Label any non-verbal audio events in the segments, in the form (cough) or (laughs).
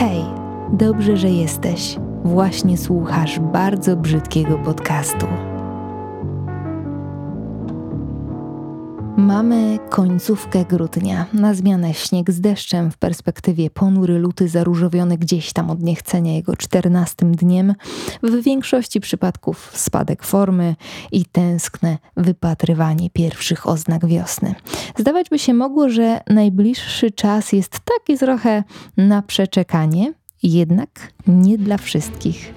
Hej, dobrze, że jesteś. Właśnie słuchasz bardzo brzydkiego podcastu. Mamy końcówkę grudnia. Na zmianę śnieg z deszczem, w perspektywie ponury luty zaróżowiony gdzieś tam od niechcenia jego czternastym dniem. W większości przypadków spadek formy i tęskne wypatrywanie pierwszych oznak wiosny. Zdawać by się mogło, że najbliższy czas jest taki trochę na przeczekanie, jednak nie dla wszystkich.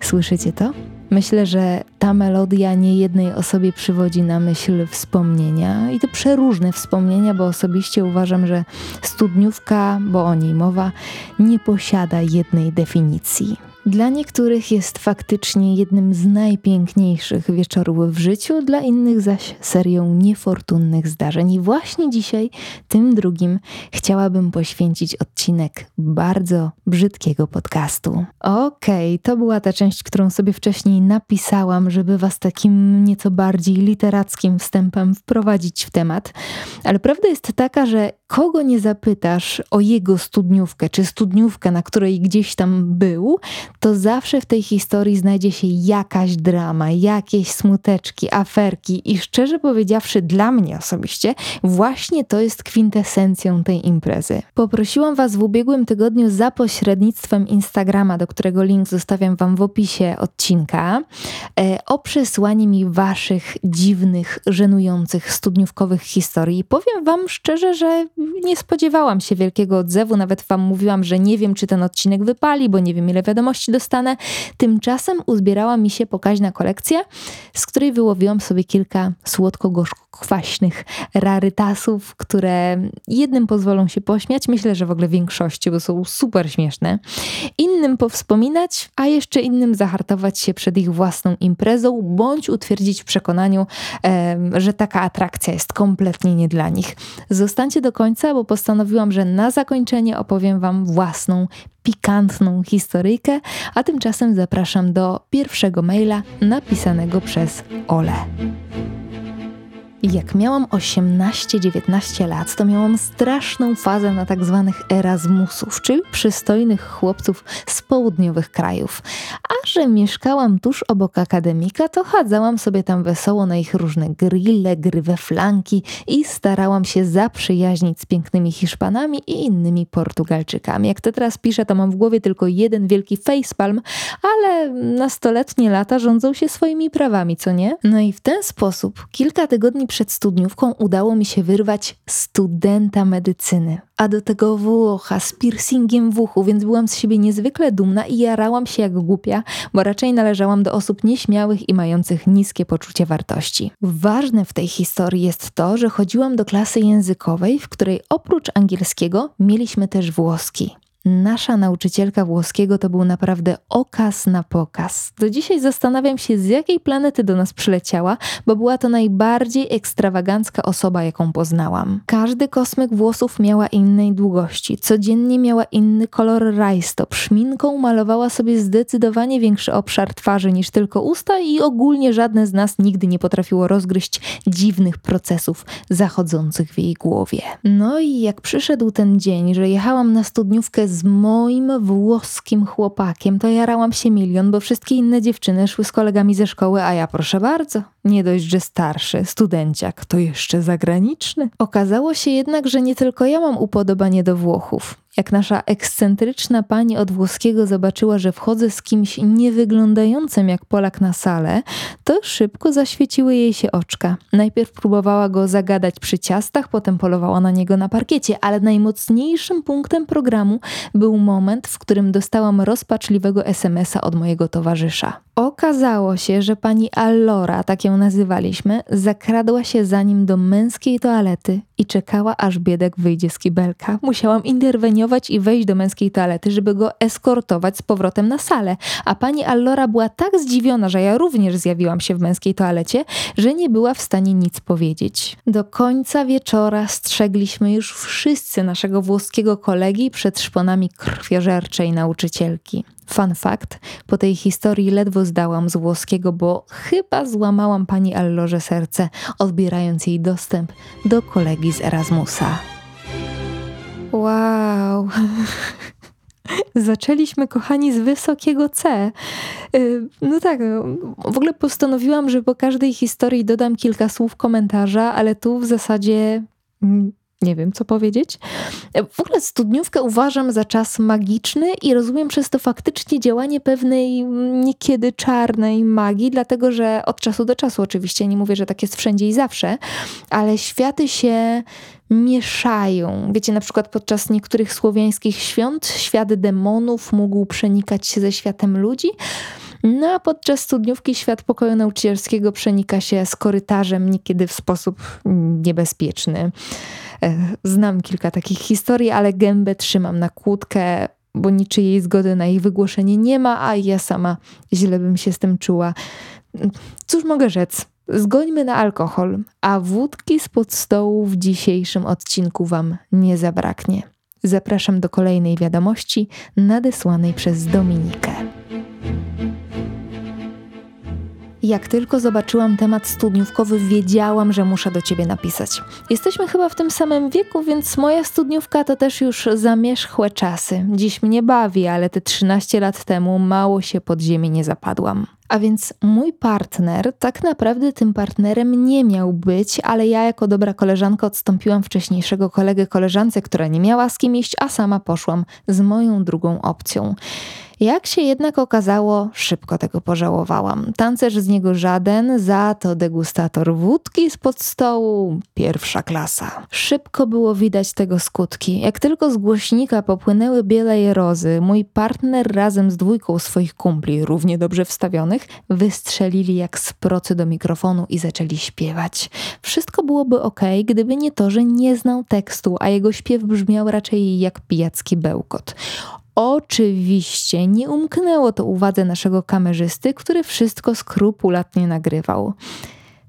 Słyszycie to? Myślę, że ta melodia nie jednej osobie przywodzi na myśl wspomnienia i to przeróżne wspomnienia, bo osobiście uważam, że studniówka, bo o niej mowa, nie posiada jednej definicji. Dla niektórych jest faktycznie jednym z najpiękniejszych wieczorów w życiu, dla innych zaś serią niefortunnych zdarzeń. I właśnie dzisiaj, tym drugim, chciałabym poświęcić odcinek bardzo brzydkiego podcastu. Okej, okay, to była ta część, którą sobie wcześniej napisałam, żeby Was takim nieco bardziej literackim wstępem wprowadzić w temat. Ale prawda jest taka, że kogo nie zapytasz o jego studniówkę, czy studniówkę, na której gdzieś tam był, to zawsze w tej historii znajdzie się jakaś drama, jakieś smuteczki, aferki i szczerze powiedziawszy dla mnie osobiście właśnie to jest kwintesencją tej imprezy. Poprosiłam Was w ubiegłym tygodniu za pośrednictwem Instagrama, do którego link zostawiam Wam w opisie odcinka, e, o przesłanie mi Waszych dziwnych, żenujących studniówkowych historii. Powiem Wam szczerze, że nie spodziewałam się wielkiego odzewu, nawet Wam mówiłam, że nie wiem, czy ten odcinek wypali, bo nie wiem, ile wiadomości dostanę. Tymczasem uzbierała mi się pokaźna kolekcja, z której wyłowiłam sobie kilka słodko-gorzko-kwaśnych rarytasów, które jednym pozwolą się pośmiać, myślę, że w ogóle większości, bo są super śmieszne, innym powspominać, a jeszcze innym zahartować się przed ich własną imprezą, bądź utwierdzić w przekonaniu, że taka atrakcja jest kompletnie nie dla nich. Zostańcie do końca, bo postanowiłam, że na zakończenie opowiem Wam własną pikantną historyjkę, a tymczasem zapraszam do pierwszego maila napisanego przez Ole. Jak miałam 18-19 lat, to miałam straszną fazę na tak zwanych Erasmusów, czyli przystojnych chłopców z południowych krajów. A że mieszkałam tuż obok akademika, to chadzałam sobie tam wesoło na ich różne grille, gry we flanki i starałam się zaprzyjaźnić z pięknymi Hiszpanami i innymi Portugalczykami. Jak to teraz piszę, to mam w głowie tylko jeden wielki facepalm, ale nastoletnie lata rządzą się swoimi prawami, co nie? No i w ten sposób kilka tygodni przed studniówką udało mi się wyrwać studenta medycyny, a do tego Włocha z piercingiem w uchu, więc byłam z siebie niezwykle dumna i jarałam się jak głupia, bo raczej należałam do osób nieśmiałych i mających niskie poczucie wartości. Ważne w tej historii jest to, że chodziłam do klasy językowej, w której oprócz angielskiego mieliśmy też włoski. Nasza nauczycielka włoskiego to był naprawdę okaz na pokaz. Do dzisiaj zastanawiam się, z jakiej planety do nas przyleciała, bo była to najbardziej ekstrawagancka osoba, jaką poznałam. Każdy kosmyk włosów miała innej długości, codziennie miała inny kolor rajstop, szminką malowała sobie zdecydowanie większy obszar twarzy niż tylko usta i ogólnie żadne z nas nigdy nie potrafiło rozgryźć dziwnych procesów zachodzących w jej głowie. No i jak przyszedł ten dzień, że jechałam na studniówkę z z moim włoskim chłopakiem, to jarałam się milion, bo wszystkie inne dziewczyny szły z kolegami ze szkoły, a ja proszę bardzo, nie dość, że starszy, studenciak, to jeszcze zagraniczny. Okazało się jednak, że nie tylko ja mam upodobanie do Włochów. Jak nasza ekscentryczna pani od włoskiego zobaczyła, że wchodzę z kimś niewyglądającym jak Polak na salę, to szybko zaświeciły jej się oczka. Najpierw próbowała go zagadać przy ciastach, potem polowała na niego na parkiecie, ale najmocniejszym punktem programu był moment, w którym dostałam rozpaczliwego SMS-a od mojego towarzysza. Okazało się, że pani Allora, tak ją nazywaliśmy, zakradła się za nim do męskiej toalety i czekała, aż biedek wyjdzie z kibelka. Musiałam interweniować i wejść do męskiej toalety, żeby go eskortować z powrotem na salę. A pani Allora była tak zdziwiona, że ja również zjawiłam się w męskiej toalecie, że nie była w stanie nic powiedzieć. Do końca wieczora strzegliśmy już wszyscy naszego włoskiego kolegi przed szponami krwiożerczej nauczycielki. Fun fact, po tej historii ledwo zdałam z włoskiego, bo chyba złamałam pani Allorze serce, odbierając jej dostęp do kolegi z Erasmusa. Wow. (laughs) Zaczęliśmy, kochani, z wysokiego C. Y, no tak, w ogóle postanowiłam, że po każdej historii dodam kilka słów komentarza, ale tu w zasadzie mm, nie wiem, co powiedzieć. W ogóle studniówkę uważam za czas magiczny i rozumiem przez to faktycznie działanie pewnej niekiedy czarnej magii, dlatego że od czasu do czasu oczywiście, nie mówię, że tak jest wszędzie i zawsze, ale światy się mieszają. Wiecie, na przykład podczas niektórych słowiańskich świąt świat demonów mógł przenikać się ze światem ludzi, no a podczas studniówki świat pokoju nauczycielskiego przenika się z korytarzem niekiedy w sposób niebezpieczny. E, znam kilka takich historii, ale gębę trzymam na kłódkę, bo niczyjej zgody na ich wygłoszenie nie ma, a ja sama źle bym się z tym czuła. Cóż mogę rzec? Zgońmy na alkohol, a wódki spod stołu w dzisiejszym odcinku Wam nie zabraknie. Zapraszam do kolejnej wiadomości nadesłanej przez Dominikę. Jak tylko zobaczyłam temat studniówkowy, wiedziałam, że muszę do ciebie napisać. Jesteśmy chyba w tym samym wieku, więc moja studniówka to też już zamierzchłe czasy. Dziś mnie bawi, ale te 13 lat temu mało się pod ziemię nie zapadłam. A więc mój partner tak naprawdę tym partnerem nie miał być, ale ja jako dobra koleżanka odstąpiłam wcześniejszego kolegę koleżance, która nie miała z kim iść, a sama poszłam z moją drugą opcją. Jak się jednak okazało, szybko tego pożałowałam. Tancerz z niego żaden, za to degustator wódki spod stołu, pierwsza klasa. Szybko było widać tego skutki. Jak tylko z głośnika popłynęły biele rozy, mój partner razem z dwójką swoich kumpli, równie dobrze wstawionych, wystrzelili jak z procy do mikrofonu i zaczęli śpiewać. Wszystko byłoby ok, gdyby nie to, że nie znał tekstu, a jego śpiew brzmiał raczej jak pijacki bełkot. Oczywiście nie umknęło to uwadze naszego kamerzysty, który wszystko skrupulatnie nagrywał.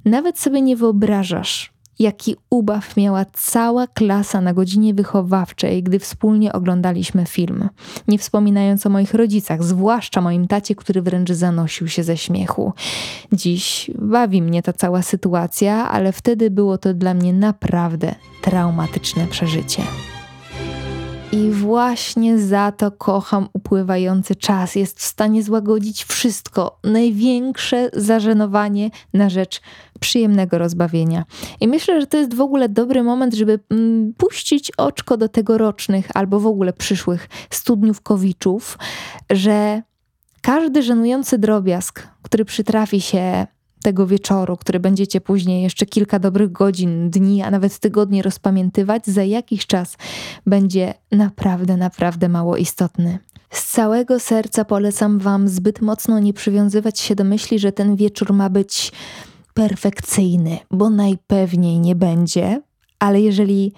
Nawet sobie nie wyobrażasz, jaki ubaw miała cała klasa na godzinie wychowawczej, gdy wspólnie oglądaliśmy film. Nie wspominając o moich rodzicach, zwłaszcza moim tacie, który wręcz zanosił się ze śmiechu. Dziś bawi mnie ta cała sytuacja, ale wtedy było to dla mnie naprawdę traumatyczne przeżycie. I właśnie za to kocham upływający czas. Jest w stanie złagodzić wszystko, największe zażenowanie na rzecz przyjemnego rozbawienia. I myślę, że to jest w ogóle dobry moment, żeby mm, puścić oczko do tegorocznych albo w ogóle przyszłych studniówkowiczów, że każdy żenujący drobiazg, który przytrafi się tego wieczoru, który będziecie później jeszcze kilka dobrych godzin, dni, a nawet tygodni rozpamiętywać, za jakiś czas będzie naprawdę, naprawdę mało istotny. Z całego serca polecam Wam zbyt mocno nie przywiązywać się do myśli, że ten wieczór ma być perfekcyjny, bo najpewniej nie będzie, ale jeżeli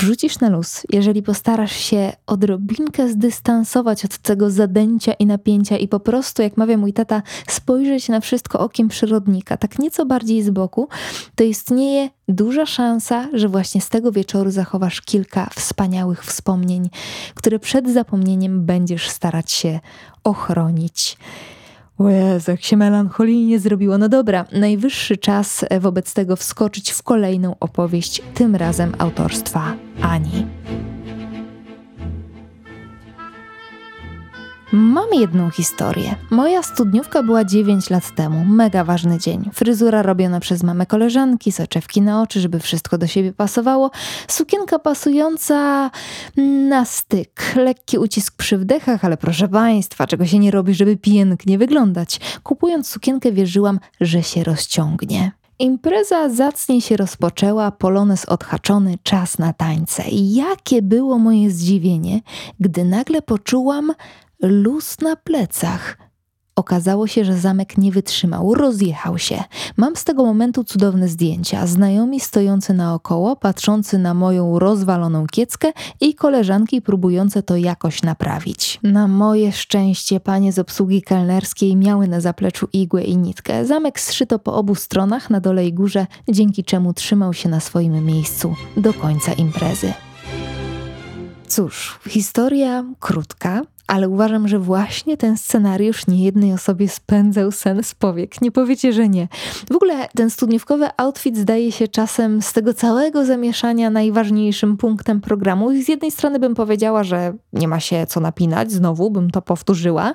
wrzucisz na luz, jeżeli postarasz się odrobinkę zdystansować od tego zadęcia i napięcia i po prostu, jak mawia mój tata, spojrzeć na wszystko okiem przyrodnika, tak nieco bardziej z boku, to istnieje duża szansa, że właśnie z tego wieczoru zachowasz kilka wspaniałych wspomnień, które przed zapomnieniem będziesz starać się ochronić. O Jezu, jak się melancholijnie zrobiło. No dobra, najwyższy czas wobec tego wskoczyć w kolejną opowieść, tym razem autorstwa Ani. Mam jedną historię. Moja studniówka była 9 lat temu. Mega ważny dzień. Fryzura robiona przez mamę koleżanki, soczewki na oczy, żeby wszystko do siebie pasowało. Sukienka pasująca na styk. Lekki ucisk przy wdechach, ale proszę państwa, czego się nie robi, żeby pięknie wyglądać. Kupując sukienkę wierzyłam, że się rozciągnie. Impreza zacnie się rozpoczęła, polones odhaczony, czas na tańce. I jakie było moje zdziwienie, gdy nagle poczułam, luz na plecach. Okazało się, że zamek nie wytrzymał, rozjechał się. Mam z tego momentu cudowne zdjęcia. Znajomi stojący naokoło, patrzący na moją rozwaloną kieckę i koleżanki próbujące to jakoś naprawić. Na moje szczęście panie z obsługi kelnerskiej miały na zapleczu igłę i nitkę. Zamek zszyto po obu stronach, na dole i górze, dzięki czemu trzymał się na swoim miejscu do końca imprezy. Cóż, historia krótka, ale uważam, że właśnie ten scenariusz niejednej osobie spędzał sen z powiek. Nie powiecie, że nie. W ogóle ten studniówkowy outfit zdaje się czasem z tego całego zamieszania najważniejszym punktem programu. I z jednej strony bym powiedziała, że nie ma się co napinać, znowu bym to powtórzyła,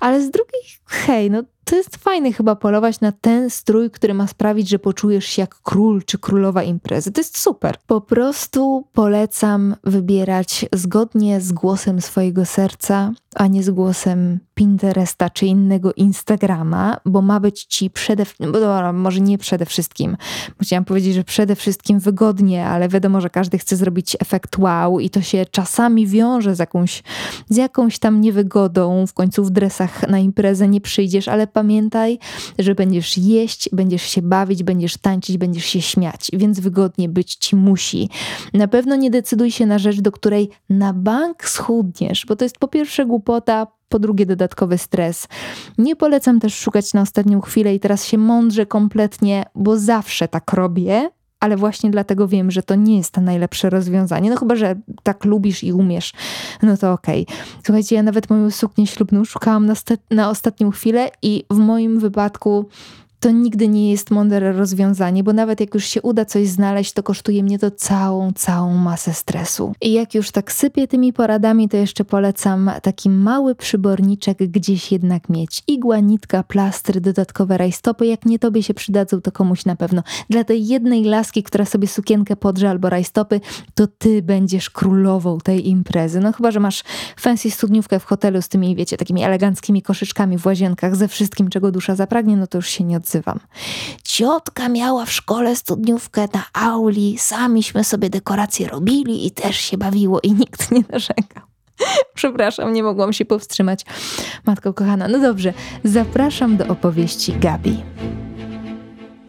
ale z drugiej, hej, no to jest fajne chyba polować na ten strój, który ma sprawić, że poczujesz się jak król czy królowa imprezy. To jest super. Po prostu polecam wybierać zgodnie z głosem swojego serca, a nie z głosem Pinteresta czy innego Instagrama, bo ma być ci przede wszystkim, może nie przede wszystkim, chciałam powiedzieć, że przede wszystkim wygodnie, ale wiadomo, że każdy chce zrobić efekt wow i to się czasami wiąże z jakąś, z jakąś tam niewygodą. W końcu w dresach na imprezę nie przyjdziesz, ale pamiętaj, że będziesz jeść, będziesz się bawić, będziesz tańczyć, będziesz się śmiać, więc wygodnie być ci musi. Na pewno nie decyduj się na rzecz, do której na bank schudniesz, bo to jest po pierwsze głupota, po drugie dodatkowy stres. Nie polecam też szukać na ostatnią chwilę i teraz się mądrze kompletnie, bo zawsze tak robię, ale właśnie dlatego wiem, że to nie jest to najlepsze rozwiązanie. No chyba, że tak lubisz i umiesz, no to okej. Okay. Słuchajcie, ja nawet moją suknię ślubną szukałam na, na ostatnią chwilę i w moim wypadku to nigdy nie jest mądre rozwiązanie, bo nawet jak już się uda coś znaleźć, to kosztuje mnie to całą, całą masę stresu. I jak już tak sypię tymi poradami, to jeszcze polecam taki mały przyborniczek gdzieś jednak mieć. Igła, nitka, plastry, dodatkowe rajstopy. Jak nie tobie się przydadzą, to komuś na pewno. Dla tej jednej laski, która sobie sukienkę podrze albo rajstopy, to ty będziesz królową tej imprezy. No chyba, że masz fancy studniówkę w hotelu z tymi, wiecie, takimi eleganckimi koszyczkami w łazienkach, ze wszystkim, czego dusza zapragnie, no to już się nie odzywam odzywam. Ciotka miała w szkole studniówkę na auli, samiśmy sobie dekoracje robili i też się bawiło i nikt nie narzekał. (laughs) Przepraszam, nie mogłam się powstrzymać. Matko kochana, no dobrze, zapraszam do opowieści Gabi.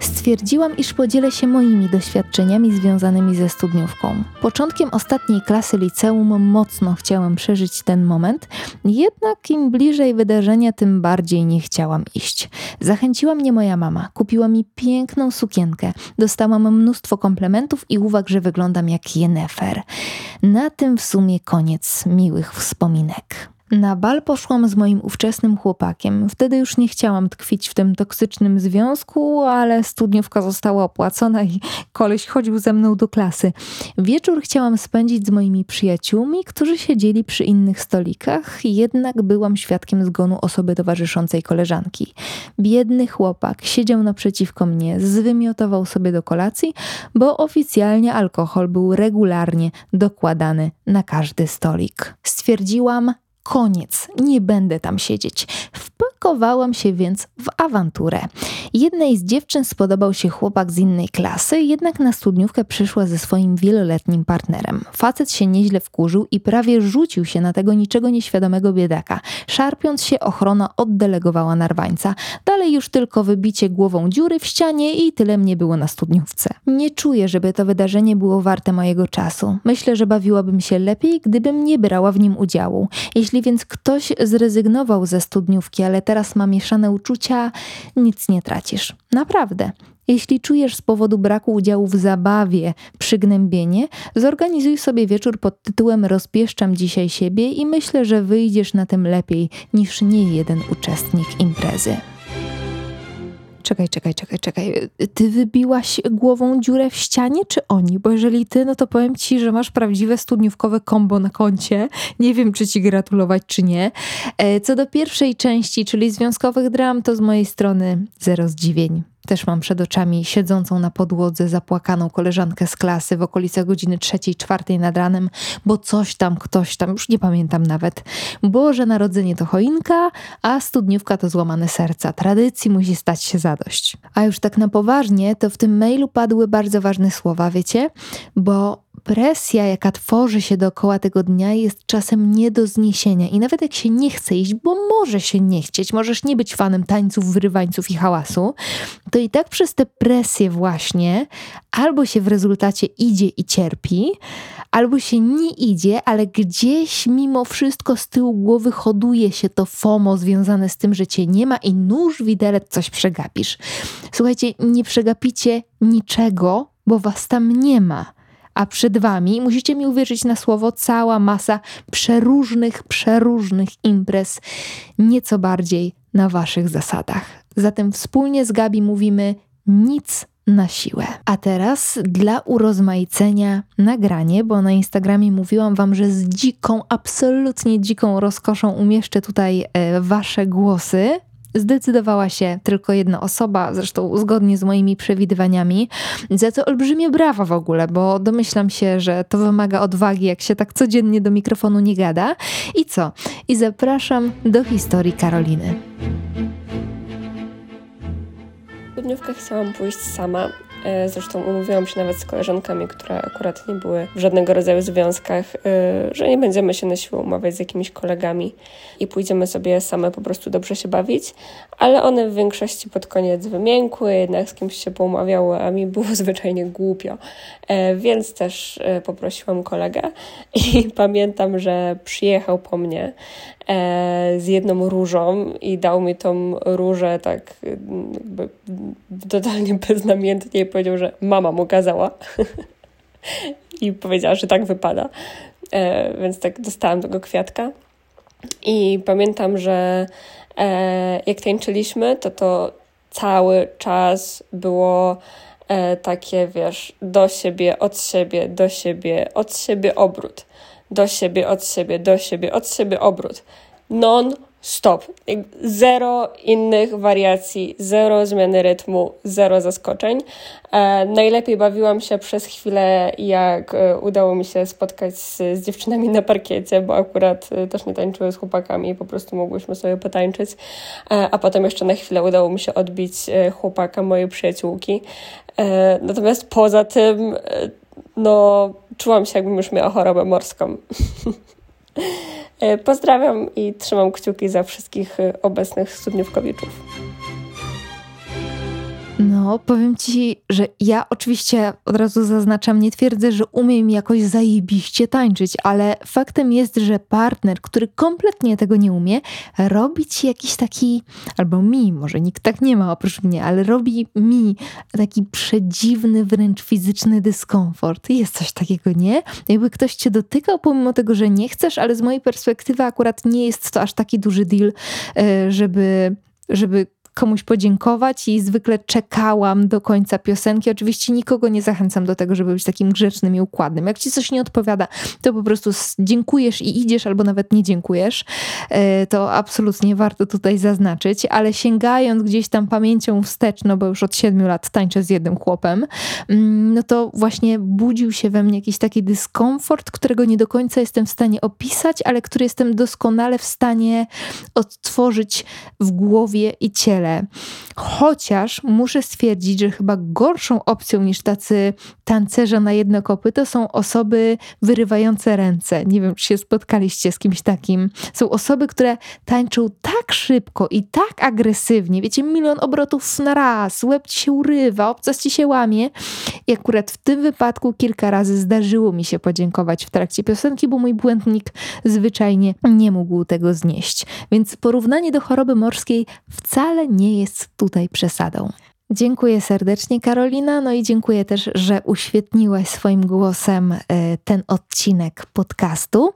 Stwierdziłam, iż podzielę się moimi doświadczeniami związanymi ze studniówką. Początkiem ostatniej klasy liceum mocno chciałam przeżyć ten moment, jednak im bliżej wydarzenia, tym bardziej nie chciałam iść. Zachęciła mnie moja mama, kupiła mi piękną sukienkę, dostałam mnóstwo komplementów i uwag, że wyglądam jak Jenefer. Na tym w sumie koniec miłych wspominek. Na bal poszłam z moim ówczesnym chłopakiem. Wtedy już nie chciałam tkwić w tym toksycznym związku, ale studniówka została opłacona i koleś chodził ze mną do klasy. Wieczór chciałam spędzić z moimi przyjaciółmi, którzy siedzieli przy innych stolikach, jednak byłam świadkiem zgonu osoby towarzyszącej koleżanki. Biedny chłopak siedział naprzeciwko mnie, zwymiotował sobie do kolacji, bo oficjalnie alkohol był regularnie dokładany na każdy stolik. Stwierdziłam, Koniec, nie będę tam siedzieć. Wpakowałam się więc w awanturę. Jednej z dziewczyn spodobał się chłopak z innej klasy, jednak na studniówkę przyszła ze swoim wieloletnim partnerem. Facet się nieźle wkurzył i prawie rzucił się na tego niczego nieświadomego biedaka. Szarpiąc się, ochrona oddelegowała narwańca. Dalej już tylko wybicie głową dziury w ścianie i tyle mnie było na studniówce. Nie czuję, żeby to wydarzenie było warte mojego czasu. Myślę, że bawiłabym się lepiej, gdybym nie brała w nim udziału. Jeśli więc ktoś zrezygnował ze studniówki, ale teraz ma mieszane uczucia, nic nie tracisz. Naprawdę. Jeśli czujesz z powodu braku udziału w zabawie przygnębienie, zorganizuj sobie wieczór pod tytułem Rozpieszczam dzisiaj siebie i myślę, że wyjdziesz na tym lepiej niż nie jeden uczestnik imprezy. Czekaj, czekaj, czekaj, czekaj. Ty wybiłaś głową dziurę w ścianie, czy oni? Bo jeżeli ty, no to powiem ci, że masz prawdziwe studniówkowe kombo na koncie. Nie wiem, czy ci gratulować, czy nie. E, co do pierwszej części, czyli związkowych dram, to z mojej strony zero zdziwień. Też mam przed oczami siedzącą na podłodze zapłakaną koleżankę z klasy w okolicach godziny trzeciej, czwartej nad ranem, bo coś tam, ktoś tam, już nie pamiętam nawet. Boże Narodzenie to choinka, a studniówka to złamane serca. Tradycji musi stać się zadość. A już tak na poważnie, to w tym mailu padły bardzo ważne słowa, wiecie? Bo presja, jaka tworzy się dookoła tego dnia, jest czasem nie do zniesienia. I nawet jak się nie chce iść, bo może się nie chcieć, możesz nie być fanem tańców, wyrywańców i hałasu, to i tak przez tę presję właśnie albo się w rezultacie idzie i cierpi, albo się nie idzie, ale gdzieś mimo wszystko z tyłu głowy hoduje się to FOMO związane z tym, że cię nie ma i nóż widelec coś przegapisz. Słuchajcie, nie przegapicie niczego, bo was tam nie ma a przed wami, musicie mi uwierzyć na słowo, cała masa przeróżnych, przeróżnych imprez, nieco bardziej na waszych zasadach. Zatem wspólnie z Gabi mówimy nic na siłę. A teraz dla urozmaicenia nagranie, bo na Instagramie mówiłam Wam, że z dziką, absolutnie dziką rozkoszą umieszczę tutaj e, Wasze głosy. Zdecydowała się tylko jedna osoba, zresztą zgodnie z moimi przewidywaniami, za co olbrzymie brawa w ogóle, bo domyślam się, że to wymaga odwagi, jak się tak codziennie do mikrofonu nie gada. I co? I zapraszam do historii Karoliny studniówkę chciałam pójść sama. E, zresztą umówiłam się nawet z koleżankami, które akurat nie były w żadnego rodzaju związkach, e, że nie będziemy się na siłę umawiać z jakimiś kolegami i pójdziemy sobie same po prostu dobrze się bawić, ale one w większości pod koniec wymiękły, jednak z kimś się poumawiały, a mi było (laughs) zwyczajnie głupio, e, więc też poprosiłam kolegę i (laughs) pamiętam, że przyjechał po mnie z jedną różą i dał mi tą różę tak jakby totalnie (laughs) beznamiętnie i powiedział, że mama mu kazała. (laughs) I powiedziała, że tak wypada. E, więc tak dostałam tego kwiatka. I pamiętam, że e, jak tańczyliśmy, to to cały czas było e, takie, wiesz, do siebie, od siebie, do siebie, od siebie obrót do siebie, od siebie, do siebie, od siebie obrót. Non-stop. Zero innych wariacji, zero zmiany rytmu, zero zaskoczeń. E, najlepiej bawiłam się przez chwilę, jak e, udało mi się spotkać z, z dziewczynami na parkiecie, bo akurat e, też nie tańczyły z chłopakami i po prostu mogłyśmy sobie potańczyć. E, a potem jeszcze na chwilę udało mi się odbić e, chłopaka mojej przyjaciółki. E, natomiast poza tym no czułam się, jakbym już miała chorobę morską. (laughs) E, pozdrawiam i trzymam kciuki za wszystkich e, obecnych studniówkowiczów. No, powiem ci, że ja oczywiście od razu zaznaczam, nie twierdzę, że umiem jakoś zajebiście tańczyć, ale faktem jest, że partner, który kompletnie tego nie umie, robi ci jakiś taki, albo mi, może nikt tak nie ma oprócz mnie, ale robi mi taki przedziwny, wręcz fizyczny dyskomfort. Jest coś takiego, nie? Jakby ktoś cię dotykał, pomimo tego, że nie chcesz, ale z mojej perspektywy akurat nie jest to aż taki duży deal, e, żeby żeby komuś podziękować i zwykle czekałam do końca piosenki. Oczywiście nikogo nie zachęcam do tego, żeby być takim grzecznym i układnym. Jak ci coś nie odpowiada, to po prostu dziękujesz i idziesz, albo nawet nie dziękujesz. E, to absolutnie warto tutaj zaznaczyć, ale sięgając gdzieś tam pamięcią wstecz, no bo już od siedmiu lat tańczę z jednym chłopem, mm, no to właśnie budził się we mnie jakiś taki dyskomfort, którego nie do końca jestem w stanie opisać, ale który jestem doskonale w stanie odtworzyć w głowie i ciele Chociaż muszę stwierdzić, że chyba gorszą opcją niż tacy tancerze na jedno kopy to są osoby wyrywające ręce. Nie wiem, czy się spotkaliście z kimś takim. Są osoby, które tańczą tak szybko i tak agresywnie. Wiecie, milion obrotów na raz, łeb ci się urywa, obcas ci się łamie. I akurat w tym wypadku kilka razy zdarzyło mi się podziękować w trakcie piosenki, bo mój błędnik zwyczajnie nie mógł tego znieść. Więc porównanie do choroby morskiej wcale nie jest tutaj przesadą. Dziękuję serdecznie, Karolina. No i dziękuję też, że uświetniłaś swoim głosem e, ten odcinek podcastu.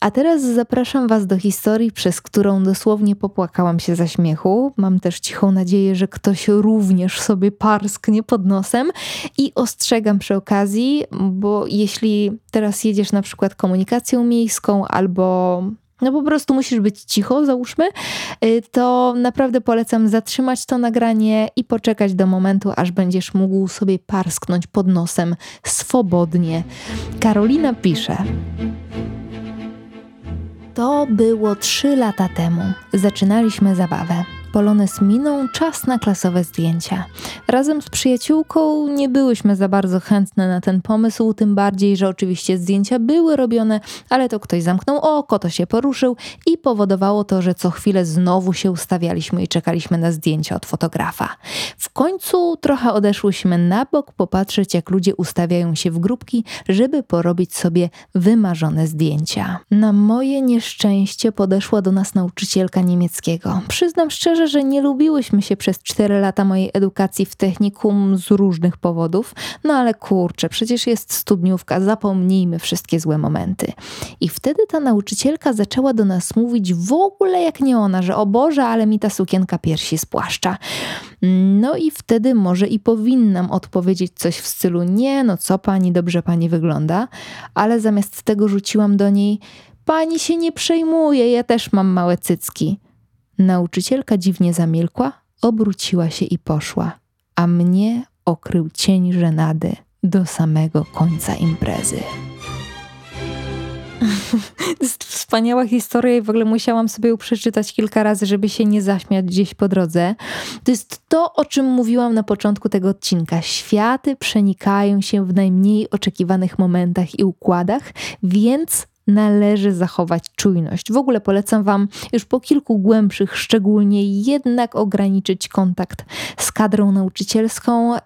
A teraz zapraszam Was do historii, przez którą dosłownie popłakałam się za śmiechu. Mam też cichą nadzieję, że ktoś również sobie parsknie pod nosem. I ostrzegam przy okazji, bo jeśli teraz jedziesz na przykład komunikacją miejską albo no po prostu musisz być cicho, załóżmy, y, to naprawdę polecam zatrzymać to nagranie i poczekać do momentu, aż będziesz mógł sobie parsknąć pod nosem swobodnie. Karolina pisze. To było trzy lata temu. Zaczynaliśmy zabawę. Polonez minął, czas na klasowe zdjęcia. Razem z przyjaciółką nie byłyśmy za bardzo chętne na ten pomysł, tym bardziej, że oczywiście zdjęcia były robione, ale to ktoś zamknął oko, to się poruszył i powodowało to, że co chwilę znowu się ustawialiśmy i czekaliśmy na zdjęcia od fotografa. W końcu trochę odeszłyśmy na bok popatrzeć, jak ludzie ustawiają się w grupki, żeby porobić sobie wymarzone zdjęcia. Na moje nieszczęście podeszła do nas nauczycielka niemieckiego. Przyznam szczerze, Że nie lubiłyśmy się przez 4 lata mojej edukacji w technikum z różnych powodów, no ale kurczę, przecież jest studniówka, zapomnijmy wszystkie złe momenty. I wtedy ta nauczycielka zaczęła do nas mówić w ogóle jak nie ona, że o Boże, ale mi ta sukienka piersi spłaszcza. No i wtedy może i powinnam odpowiedzieć coś w stylu nie, no co pani, dobrze pani wygląda, ale zamiast tego rzuciłam do niej pani się nie przejmuje, ja też mam małe cycki. Nauczycielka dziwnie zamilkła, obróciła się i poszła, a mnie okrył cień żenady do samego końca imprezy. To (laughs) jest wspaniała historia i w ogóle musiałam sobie ją przeczytać kilka razy, żeby się nie zaśmiać gdzieś po drodze. To jest to, o czym mówiłam na początku tego odcinka. Światy przenikają się w najmniej oczekiwanych momentach i układach, więc należy zachować czujność. W ogóle polecam Wam już po kilku głębszych, szczególnie jednak ograniczyć kontakt z kadrą nauczycielską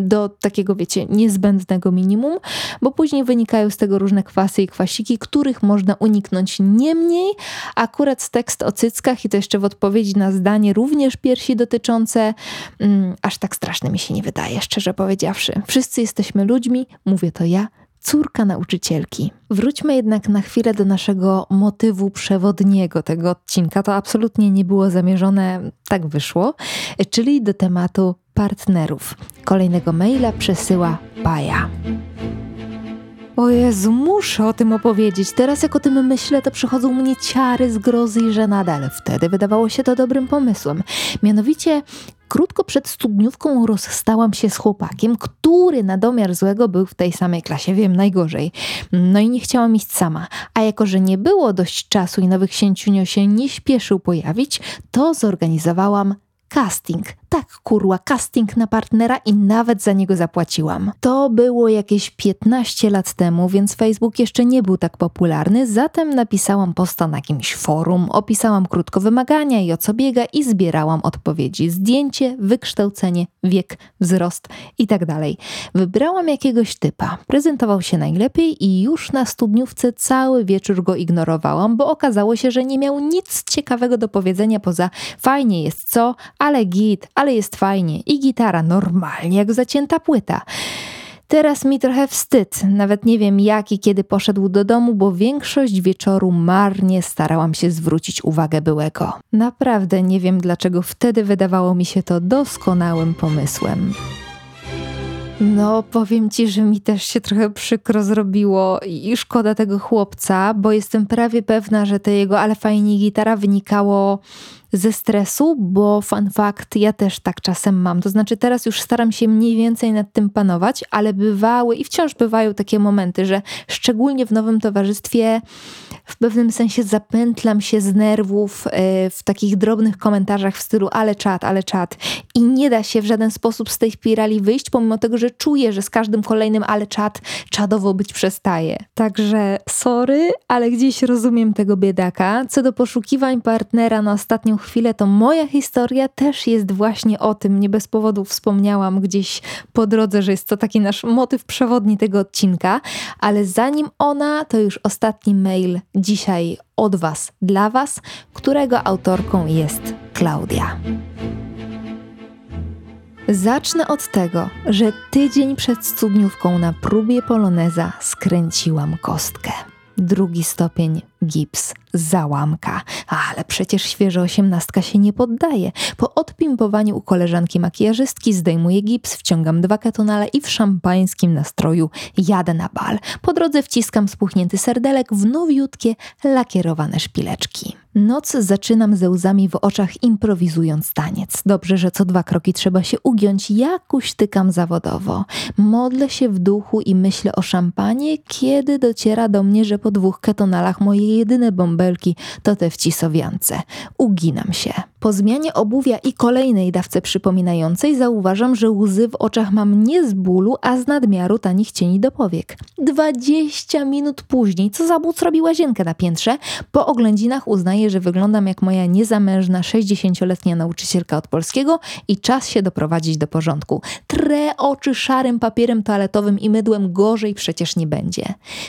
do takiego, wiecie, niezbędnego minimum, bo później wynikają z tego różne kwasy i kwasiki, których można uniknąć. Niemniej, akurat tekst o cyckach i to jeszcze w odpowiedzi na zdanie również piersi dotyczące, mm, aż tak straszne mi się nie wydaje, szczerze powiedziawszy. Wszyscy jesteśmy ludźmi, mówię to ja, córka nauczycielki. Wróćmy jednak na chwilę do naszego motywu przewodniego tego odcinka. To absolutnie nie było zamierzone, tak wyszło, czyli do tematu partnerów. Kolejnego maila przesyła Baja. O Jezu, muszę o tym opowiedzieć. Teraz jak o tym myślę, to przychodzą mnie ciary, zgrozy i żenada, ale wtedy wydawało się to dobrym pomysłem. Mianowicie krótko przed studniówką rozstałam się z chłopakiem, który na domiar złego był w tej samej klasie, wiem, najgorzej. No i nie chciałam iść sama. A jako, że nie było dość czasu i nowy księciunio się nie śpieszył pojawić, to zorganizowałam casting tak, kurła, casting na partnera i nawet za niego zapłaciłam. To było jakieś 15 lat temu, więc Facebook jeszcze nie był tak popularny, zatem napisałam posta na jakimś forum, opisałam krótko wymagania i o co biega i zbierałam odpowiedzi. Zdjęcie, wykształcenie, wiek, wzrost i tak dalej. Wybrałam jakiegoś typa. Prezentował się najlepiej i już na studniówce cały wieczór go ignorowałam, bo okazało się, że nie miał nic ciekawego do powiedzenia poza fajnie jest co, ale git, ale jest fajnie i gitara normalnie jak zacięta płyta. Teraz mi trochę wstyd, nawet nie wiem jak i kiedy poszedł do domu, bo większość wieczoru marnie starałam się zwrócić uwagę byłego. Naprawdę nie wiem dlaczego wtedy wydawało mi się to doskonałym pomysłem. No, powiem ci, że mi też się trochę przykro zrobiło i szkoda tego chłopca, bo jestem prawie pewna, że to jego ale fajnie gitara wynikało ze stresu, bo fun fact, ja też tak czasem mam. To znaczy, teraz już staram się mniej więcej nad tym panować, ale bywały i wciąż bywają takie momenty, że szczególnie w nowym towarzystwie w pewnym sensie zapętlam się z nerwów e, w takich drobnych komentarzach w stylu ale czat, ale czat i nie da się w żaden sposób z tej spirali wyjść, pomimo tego, że czuję, że z każdym kolejnym ale czat czadowo być przestaje. Także sorry, ale gdzieś rozumiem tego biedaka. Co do poszukiwań partnera na ostatnią chwilę, to moja historia też jest właśnie o tym. Nie bez powodu wspomniałam gdzieś po drodze, że jest to taki nasz motyw przewodni tego odcinka, ale zanim ona, to już ostatni mail dzisiaj od Was dla Was, którego autorką jest Klaudia. Zacznę od tego, że tydzień przed studniówką na próbie poloneza skręciłam kostkę. Drugi stopień gips, załamka. Ale przecież świeża osiemnastka się nie poddaje. Po odpimpowaniu u koleżanki makijażystki zdejmuję gips, wciągam dwa ketonale i w szampańskim nastroju jadę na bal. Po drodze wciskam spuchnięty serdelek w nowiutkie, lakierowane szpileczki. Noc zaczynam ze łzami w oczach, improwizując taniec. Dobrze, że co dwa kroki trzeba się ugiąć, jak uśtykam zawodowo. Modlę się w duchu i myślę o szampanie, kiedy dociera do mnie, że po dwóch ketonalach moje jedyne bąbelki to te w cisowiance. Uginam się. Po zmianie obuwia i kolejnej dawce przypominającej zauważam, że łzy w oczach mam nie z bólu, a z nadmiaru tanich cieni do powiek. 20 minut później, co za but robi łazienkę na piętrze, po oględzinach uznaję, że wyglądam jak moja niezamężna 60-letnia nauczycielka od polskiego i czas się doprowadzić do porządku. Tre oczy szarym papierem toaletowym i mydłem gorzej przecież nie będzie.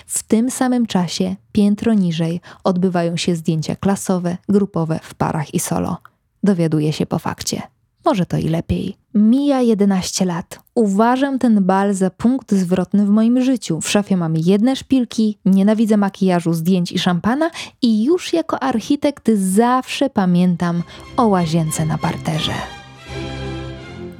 W tym samym czasie, piętro niżej, odbywają się zdjęcia klasowe, grupowe, w parach i solo dowiaduje się po fakcie. Może to i lepiej. Mija 11 lat. Uważam ten bal za punkt zwrotny w moim życiu. W szafie mam jedne szpilki, nienawidzę makijażu, zdjęć i szampana i już jako architekt zawsze pamiętam o łazience na parterze.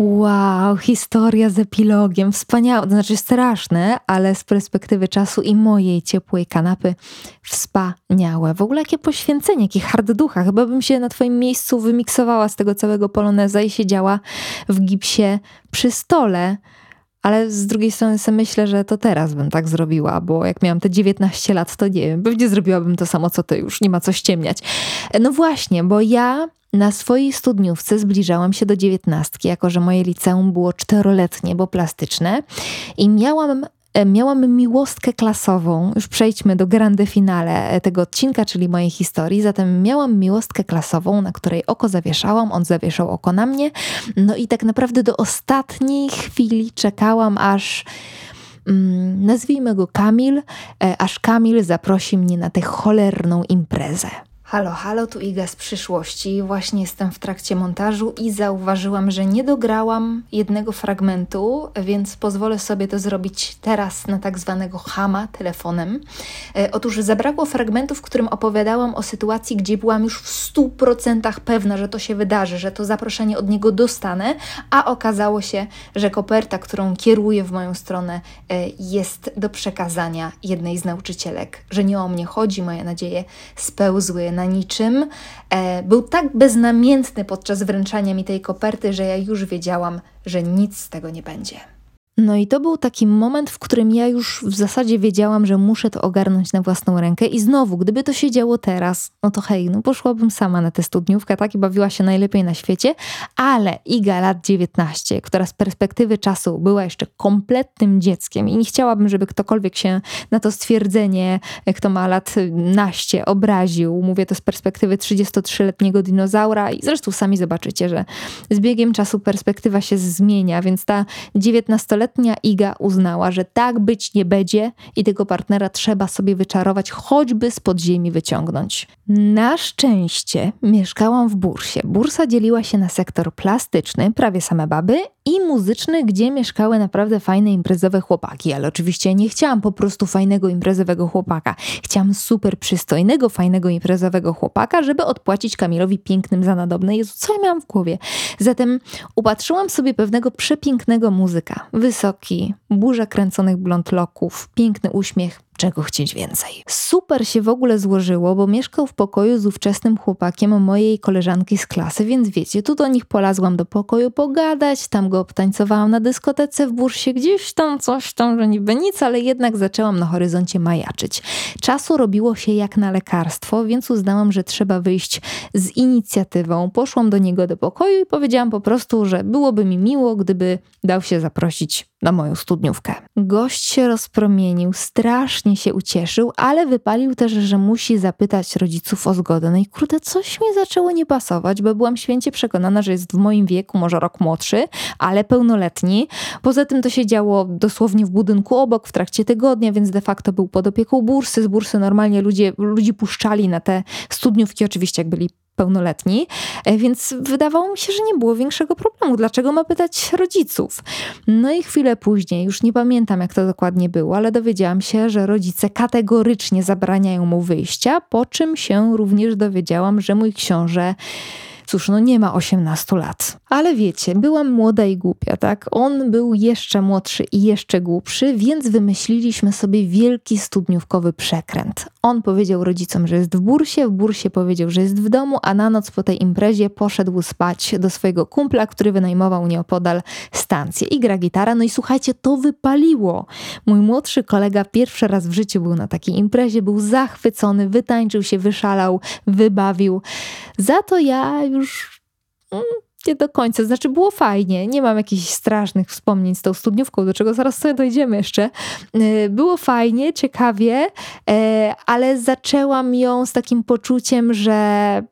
Wow, historia z epilogiem, wspaniałe, to znaczy straszne, ale z perspektywy czasu i mojej ciepłej kanapy wspaniałe. W ogóle jakie poświęcenie, jaki hard ducha. Chyba bym się na twoim miejscu wymiksowała z tego całego poloneza i siedziała w gipsie przy stole. Ale z drugiej strony sobie myślę, że to teraz bym tak zrobiła, bo jak miałam te 19 lat, to nie wiem, pewnie zrobiłabym to samo co ty, już nie ma co ściemniać. No właśnie, bo ja na swojej studniówce zbliżałam się do dziewiętnastki, jako że moje liceum było czteroletnie, bo plastyczne i miałam e, miałam miłostkę klasową. Już przejdźmy do grande finale e, tego odcinka, czyli mojej historii. Zatem miałam miłostkę klasową, na której oko zawieszałam, on zawieszał oko na mnie. No i tak naprawdę do ostatniej chwili czekałam, aż mm, nazwijmy go Kamil, e, aż Kamil zaprosi mnie na tę cholerną imprezę. Halo, halo, tu Iga z przyszłości. Właśnie jestem w trakcie montażu i zauważyłam, że nie dograłam jednego fragmentu, więc pozwolę sobie to zrobić teraz na tak zwanego hama telefonem. E, otóż zabrakło fragmentu, w którym opowiadałam o sytuacji, gdzie byłam już w 100% pewna, że to się wydarzy, że to zaproszenie od niego dostanę, a okazało się, że koperta, którą kieruje w moją stronę, e, jest do przekazania jednej z nauczycielek, że nie o mnie chodzi, moje nadzieje spełzły na na niczym. E, był tak beznamiętny podczas wręczania mi tej koperty, że ja już wiedziałam, że nic z tego nie będzie. No i to był taki moment, w którym ja już w zasadzie wiedziałam, że muszę to ogarnąć na własną rękę. I znowu, gdyby to się działo teraz, no to hej, no poszłabym sama na tę studniówkę, tak, i bawiła się najlepiej na świecie, ale Iga lat 19, która z perspektywy czasu była jeszcze kompletnym dzieckiem i nie chciałabym, żeby ktokolwiek się na to stwierdzenie, kto ma lat naście, obraził. Mówię to z perspektywy 33-letniego dinozaura i zresztą sami zobaczycie, że z biegiem czasu perspektywa się zmienia, więc ta 19 Dwudziestoletnia Iga uznała, że tak być nie będzie i tego partnera trzeba sobie wyczarować, choćby z podziemi wyciągnąć. Na szczęście mieszkałam w Bursie. Bursa dzieliła się na sektor plastyczny, prawie same baby, i muzyczny, gdzie mieszkały naprawdę fajne imprezowe chłopaki, ale oczywiście nie chciałam po prostu fajnego imprezowego chłopaka. Chciałam super przystojnego, fajnego imprezowego chłopaka, żeby odpłacić Kamilowi pięknym za nadobne. Jezu, co ja miałam w głowie? Zatem upatrzyłam sobie pewnego przepięknego muzyka. Wysoki, burza kręconych blond loków, piękny uśmiech, czego chcieć więcej. Super się w ogóle złożyło, bo mieszkał w pokoju z ówczesnym chłopakiem mojej koleżanki z klasy, więc wiecie, tu do nich polazłam do pokoju pogadać, tam go obtańcowałam na dyskotece w bursie, gdzieś tam coś tam, że niby nic, ale jednak zaczęłam na horyzoncie majaczyć. Czasu robiło się jak na lekarstwo, więc uznałam, że trzeba wyjść z inicjatywą. Poszłam do niego do pokoju i powiedziałam po prostu, że byłoby mi miło, gdyby dał się zaprosić na moją studniówkę. Gość się rozpromienił, strasznie się ucieszył, ale wypalił też, że musi zapytać rodziców o zgodę. No i kurde, coś mi zaczęło nie pasować, bo byłam święcie przekonana, że jest w moim wieku, może rok młodszy, ale pełnoletni. Poza tym to się działo dosłownie w budynku obok w trakcie tygodnia, więc de facto był pod opieką bursy. Z bursy normalnie ludzie, ludzi puszczali na te studniówki, oczywiście jak byli pełnoletni, e, więc wydawało mi się, że nie było większego problemu. Dlaczego ma pytać rodziców? No i chwilę później, już nie pamiętam jak to dokładnie było, ale dowiedziałam się, że rodzice kategorycznie zabraniają mu wyjścia, po czym się również dowiedziałam, że mój książę Cóż, no nie ma 18 lat. Ale wiecie, byłam młoda i głupia, tak? On był jeszcze młodszy i jeszcze głupszy, więc wymyśliliśmy sobie wielki studniówkowy przekręt. On powiedział rodzicom, że jest w bursie, w bursie powiedział, że jest w domu, a na noc po tej imprezie poszedł spać do swojego kumpla, który wynajmował nieopodal stację i gra gitara. No i słuchajcie, to wypaliło. Mój młodszy kolega pierwszy raz w życiu był na takiej imprezie, był zachwycony, wytańczył się, wyszalał, wybawił. Za to ja już mm, nie do końca. Znaczy, było fajnie. Nie mam jakichś strasznych wspomnień z tą studniówką, do czego zaraz sobie dojdziemy jeszcze. Y, było fajnie, ciekawie, e, ale zaczęłam ją z takim poczuciem, że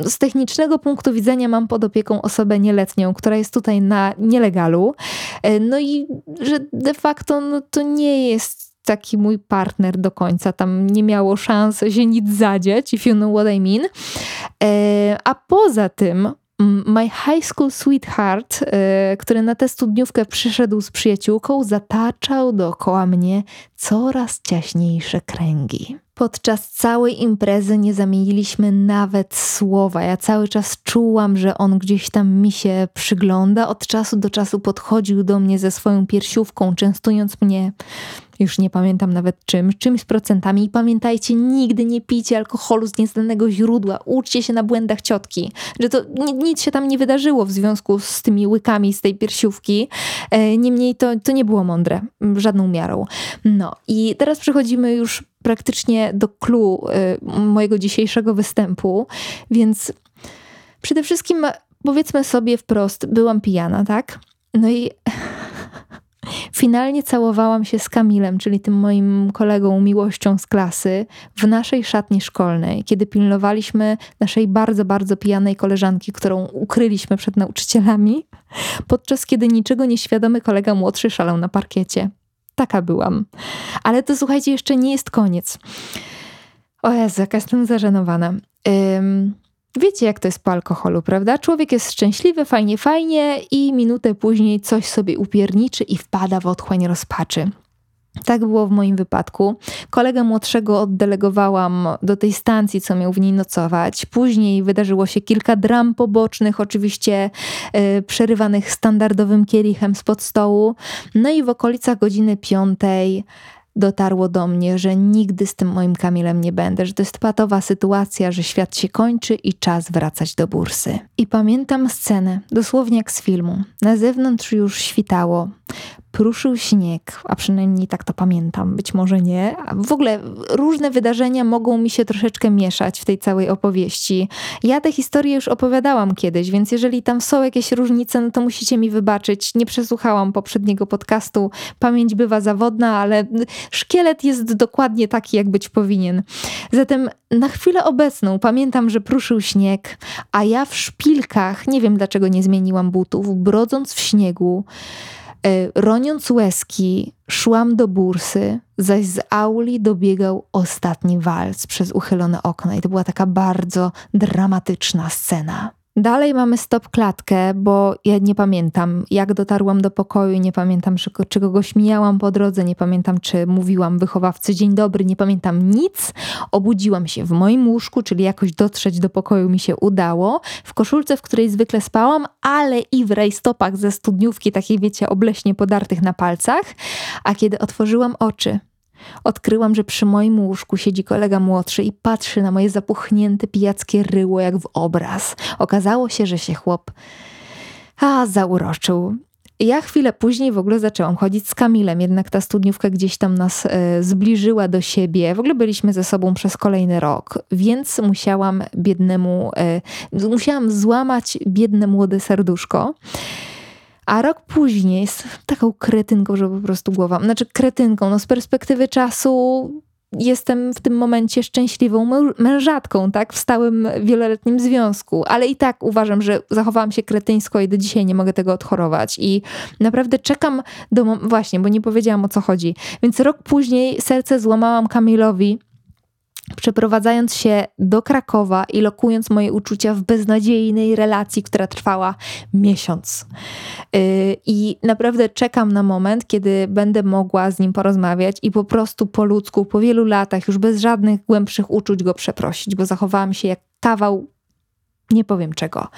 z technicznego punktu widzenia mam pod opieką osobę nieletnią, która jest tutaj na nielegalu. E, no i że de facto no, to nie jest taki mój partner do końca. Tam nie miało szans się nic zadziać, if you know what I mean. E, a poza tym My High School Sweetheart, e, który na tę studniówkę przyszedł z przyjaciółką, zataczał dookoła mnie coraz ciaśniejsze kręgi. Podczas całej imprezy nie zamieniliśmy nawet słowa. Ja cały czas czułam, że on gdzieś tam mi się przygląda. Od czasu do czasu podchodził do mnie ze swoją piersiówką, częstując mnie już nie pamiętam nawet czym, czymś procentami. I pamiętajcie, nigdy nie pijcie alkoholu z nieznanego źródła. Uczcie się na błędach ciotki, że to nic się tam nie wydarzyło w związku z tymi łykami z tej piersiówki. E, niemniej to, to nie było mądre, żadną miarą. No i teraz przechodzimy już praktycznie do clue mojego dzisiejszego występu, więc przede wszystkim powiedzmy sobie wprost, byłam pijana, tak? No i finalnie całowałam się z Kamilem, czyli tym moim kolegą, miłością z klasy, w naszej szatni szkolnej, kiedy pilnowaliśmy naszej bardzo, bardzo pijanej koleżanki, którą ukryliśmy przed nauczycielami, podczas kiedy niczego nieświadomy kolega młodszy szalał na parkiecie. Taka byłam. Ale to słuchajcie, jeszcze nie jest koniec. O Jezu, jaka jestem zażenowana. Ym, wiecie, jak to jest po alkoholu, prawda? Człowiek jest szczęśliwy, fajnie, fajnie i minutę później coś sobie upierniczy i wpada w otchłań rozpaczy. Tak było w moim wypadku. Kolegę młodszego oddelegowałam do tej stacji, co miał w niej nocować. Później wydarzyło się kilka dram pobocznych, oczywiście yy, przerywanych standardowym kielichem spod stołu. No i w okolicach godziny piątej dotarło do mnie, że nigdy z tym moim Kamilem nie będę, że to jest patowa sytuacja, że świat się kończy i czas wracać do bursy. I pamiętam scenę, dosłownie jak z filmu. Na zewnątrz już świtało pruszył śnieg, a przynajmniej tak to pamiętam, być może nie. W ogóle różne wydarzenia mogą mi się troszeczkę mieszać w tej całej opowieści. Ja te historie już opowiadałam kiedyś, więc jeżeli tam są jakieś różnice, no to musicie mi wybaczyć. Nie przesłuchałam poprzedniego podcastu, pamięć bywa zawodna, ale szkielet jest dokładnie taki, jak być powinien. Zatem na chwilę obecną pamiętam, że pruszył śnieg, a ja w szpilkach, nie wiem dlaczego nie zmieniłam butów, brodząc w śniegu, roniąc łezki, szłam do bursy, zaś z auli dobiegał ostatni walc przez uchylone okno. I to była taka bardzo dramatyczna scena. Dalej mamy stop klatkę, bo ja nie pamiętam, jak dotarłam do pokoju, nie pamiętam, czy, czy kogoś mijałam po drodze, nie pamiętam, czy mówiłam wychowawcy dzień dobry, nie pamiętam nic. Obudziłam się w moim łóżku, czyli jakoś dotrzeć do pokoju mi się udało. W koszulce, w której zwykle spałam, ale i w rajstopach ze studniówki, takiej wiecie, obleśnie podartych na palcach. A kiedy otworzyłam oczy, Odkryłam, że przy moim łóżku siedzi kolega młodszy i patrzy na moje zapuchnięte pijackie ryło jak w obraz. Okazało się, że się chłop a zauroczył. Ja chwilę później w ogóle zaczęłam chodzić z Kamilem, jednak ta studniówka gdzieś tam nas e, zbliżyła do siebie. W ogóle byliśmy ze sobą przez kolejny rok, więc musiałam biednemu, e, musiałam złamać biedne młode serduszko. A rok później z taką kretynką, że po prostu głowa, znaczy kretynką, no z perspektywy czasu jestem w tym momencie szczęśliwą mężatką, tak, w stałym wieloletnim związku, ale i tak uważam, że zachowałam się kretyńsko i do dzisiaj nie mogę tego odchorować. I naprawdę czekam do, właśnie, bo nie powiedziałam o co chodzi, więc rok później serce złamałam Kamilowi, przeprowadzając się do Krakowa i lokując moje uczucia w beznadziejnej relacji, która trwała miesiąc. Y, I naprawdę czekam na moment, kiedy będę mogła z nim porozmawiać i po prostu po ludzku, po wielu latach, już bez żadnych głębszych uczuć go przeprosić, bo zachowałam się jak kawał, nie powiem czego.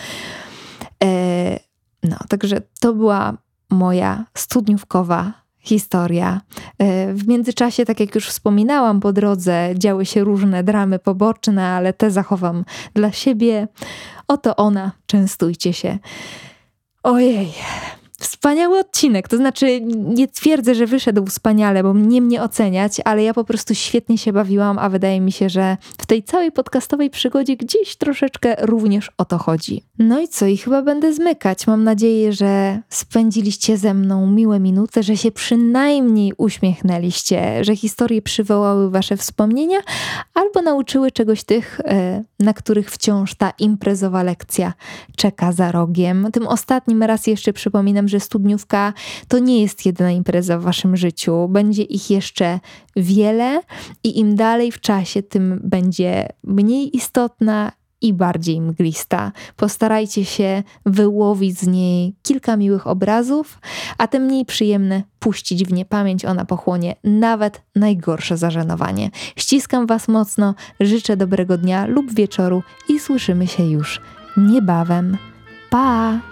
Y, no, także to była moja studniówkowa historia. E, w międzyczasie, tak jak już wspominałam, po drodze działy się różne dramy poboczne, ale te zachowam dla siebie. Oto ona, częstujcie się. Ojej, Wspaniały odcinek, to znaczy nie twierdzę, że wyszedł wspaniale, bo nie mnie oceniać, ale ja po prostu świetnie się bawiłam, a wydaje mi się, że w tej całej podcastowej przygodzie gdzieś troszeczkę również o to chodzi. No i co, i chyba będę zmykać. Mam nadzieję, że spędziliście ze mną miłe minuty, że się przynajmniej uśmiechnęliście, że historie przywołały wasze wspomnienia albo nauczyły czegoś tych, e, na których wciąż ta imprezowa lekcja czeka za rogiem. Tym ostatnim raz jeszcze przypominam, że studniówka to nie jest jedyna impreza w waszym życiu. Będzie ich jeszcze wiele i im dalej w czasie, tym będzie mniej istotna i bardziej mglista. Postarajcie się wyłowić z niej kilka miłych obrazów, a te mniej przyjemne puścić w niepamięć, ona pochłonie nawet najgorsze zażenowanie. Ściskam Was mocno, życzę dobrego dnia lub wieczoru i słyszymy się już niebawem. Pa!